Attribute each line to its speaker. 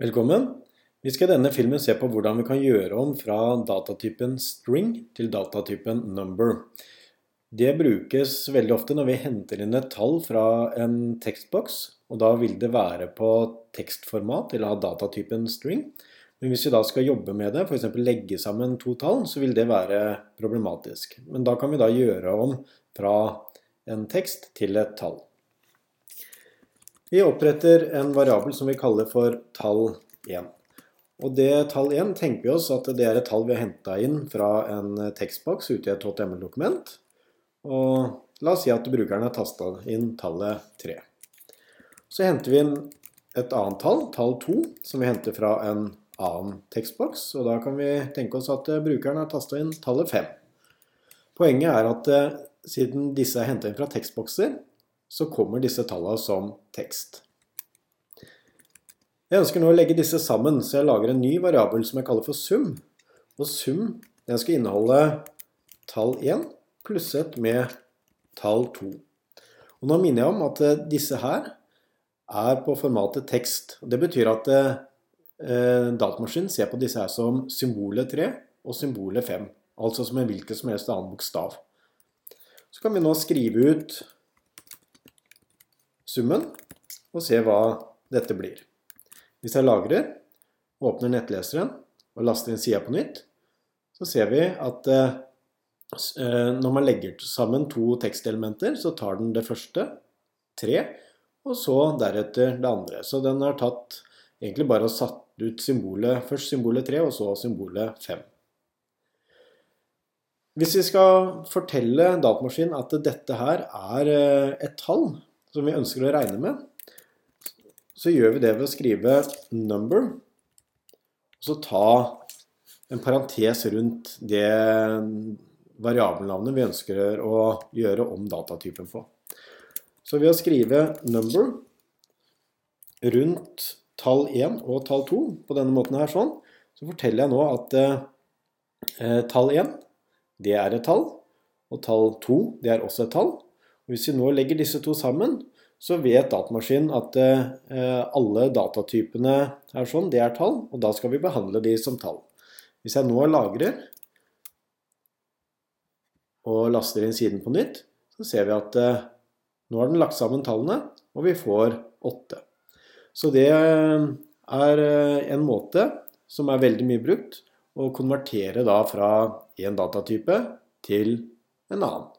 Speaker 1: Velkommen! Vi skal i denne filmen se på hvordan vi kan gjøre om fra datatypen string til datatypen number. Det brukes veldig ofte når vi henter inn et tall fra en tekstboks, og da vil det være på tekstformat eller ha datatypen string. Men hvis vi da skal jobbe med det, f.eks. legge sammen to tall, så vil det være problematisk. Men da kan vi da gjøre om fra en tekst til et tall. Vi oppretter en variabel som vi kaller for tall 1. Og det tall 1 tenker vi oss at det er et tall vi har henta inn fra en tekstboks ute i et HTML-dokument. Og la oss si at brukeren har tasta inn tallet 3. Så henter vi inn et annet tall, tall 2, som vi henter fra en annen tekstboks. Og da kan vi tenke oss at brukeren har tasta inn tallet 5. Poenget er at eh, siden disse er henta inn fra tekstbokser, så kommer disse tallene som tekst. Jeg ønsker nå å legge disse sammen, så jeg lager en ny variabel som jeg kaller for sum. Og sum den skal inneholde tall 1 plusset med tall 2. Og nå minner jeg om at eh, disse her er på formatet tekst. Det betyr at eh, datamaskinen ser på disse her som symbolet 3 og symbolet 5. Altså som en hvilken som helst annen bokstav. Så kan vi nå skrive ut summen og se hva dette blir. Hvis jeg lagrer, åpner nettleseren og laster inn sida på nytt, så ser vi at eh, eh, når man legger sammen to tekstelementer, så tar den det første, tre, og så deretter det andre. Så den har tatt egentlig bare satt ut symbolet, først symbolet 3 og så symbolet 5. Hvis vi skal fortelle datamaskinen at dette her er eh, et tall, som vi ønsker å regne med, så gjør vi det ved å skrive 'number', og så ta en parentes rundt det variabelnavnet vi ønsker å gjøre om datatypen på. Så ved å skrive 'number' rundt tall 1 og tall 2 på denne måten her sånn, så forteller jeg nå at eh, tall 1 det er et tall, og tall 2 det er også et tall. Hvis vi nå legger disse to sammen, så vet datamaskinen at eh, alle datatypene er sånn, det er tall, og da skal vi behandle de som tall. Hvis jeg nå lagrer og laster inn siden på nytt, så ser vi at eh, nå har den lagt sammen tallene, og vi får åtte. Så det er eh, en måte som er veldig mye brukt, å konvertere da fra en datatype til en annen.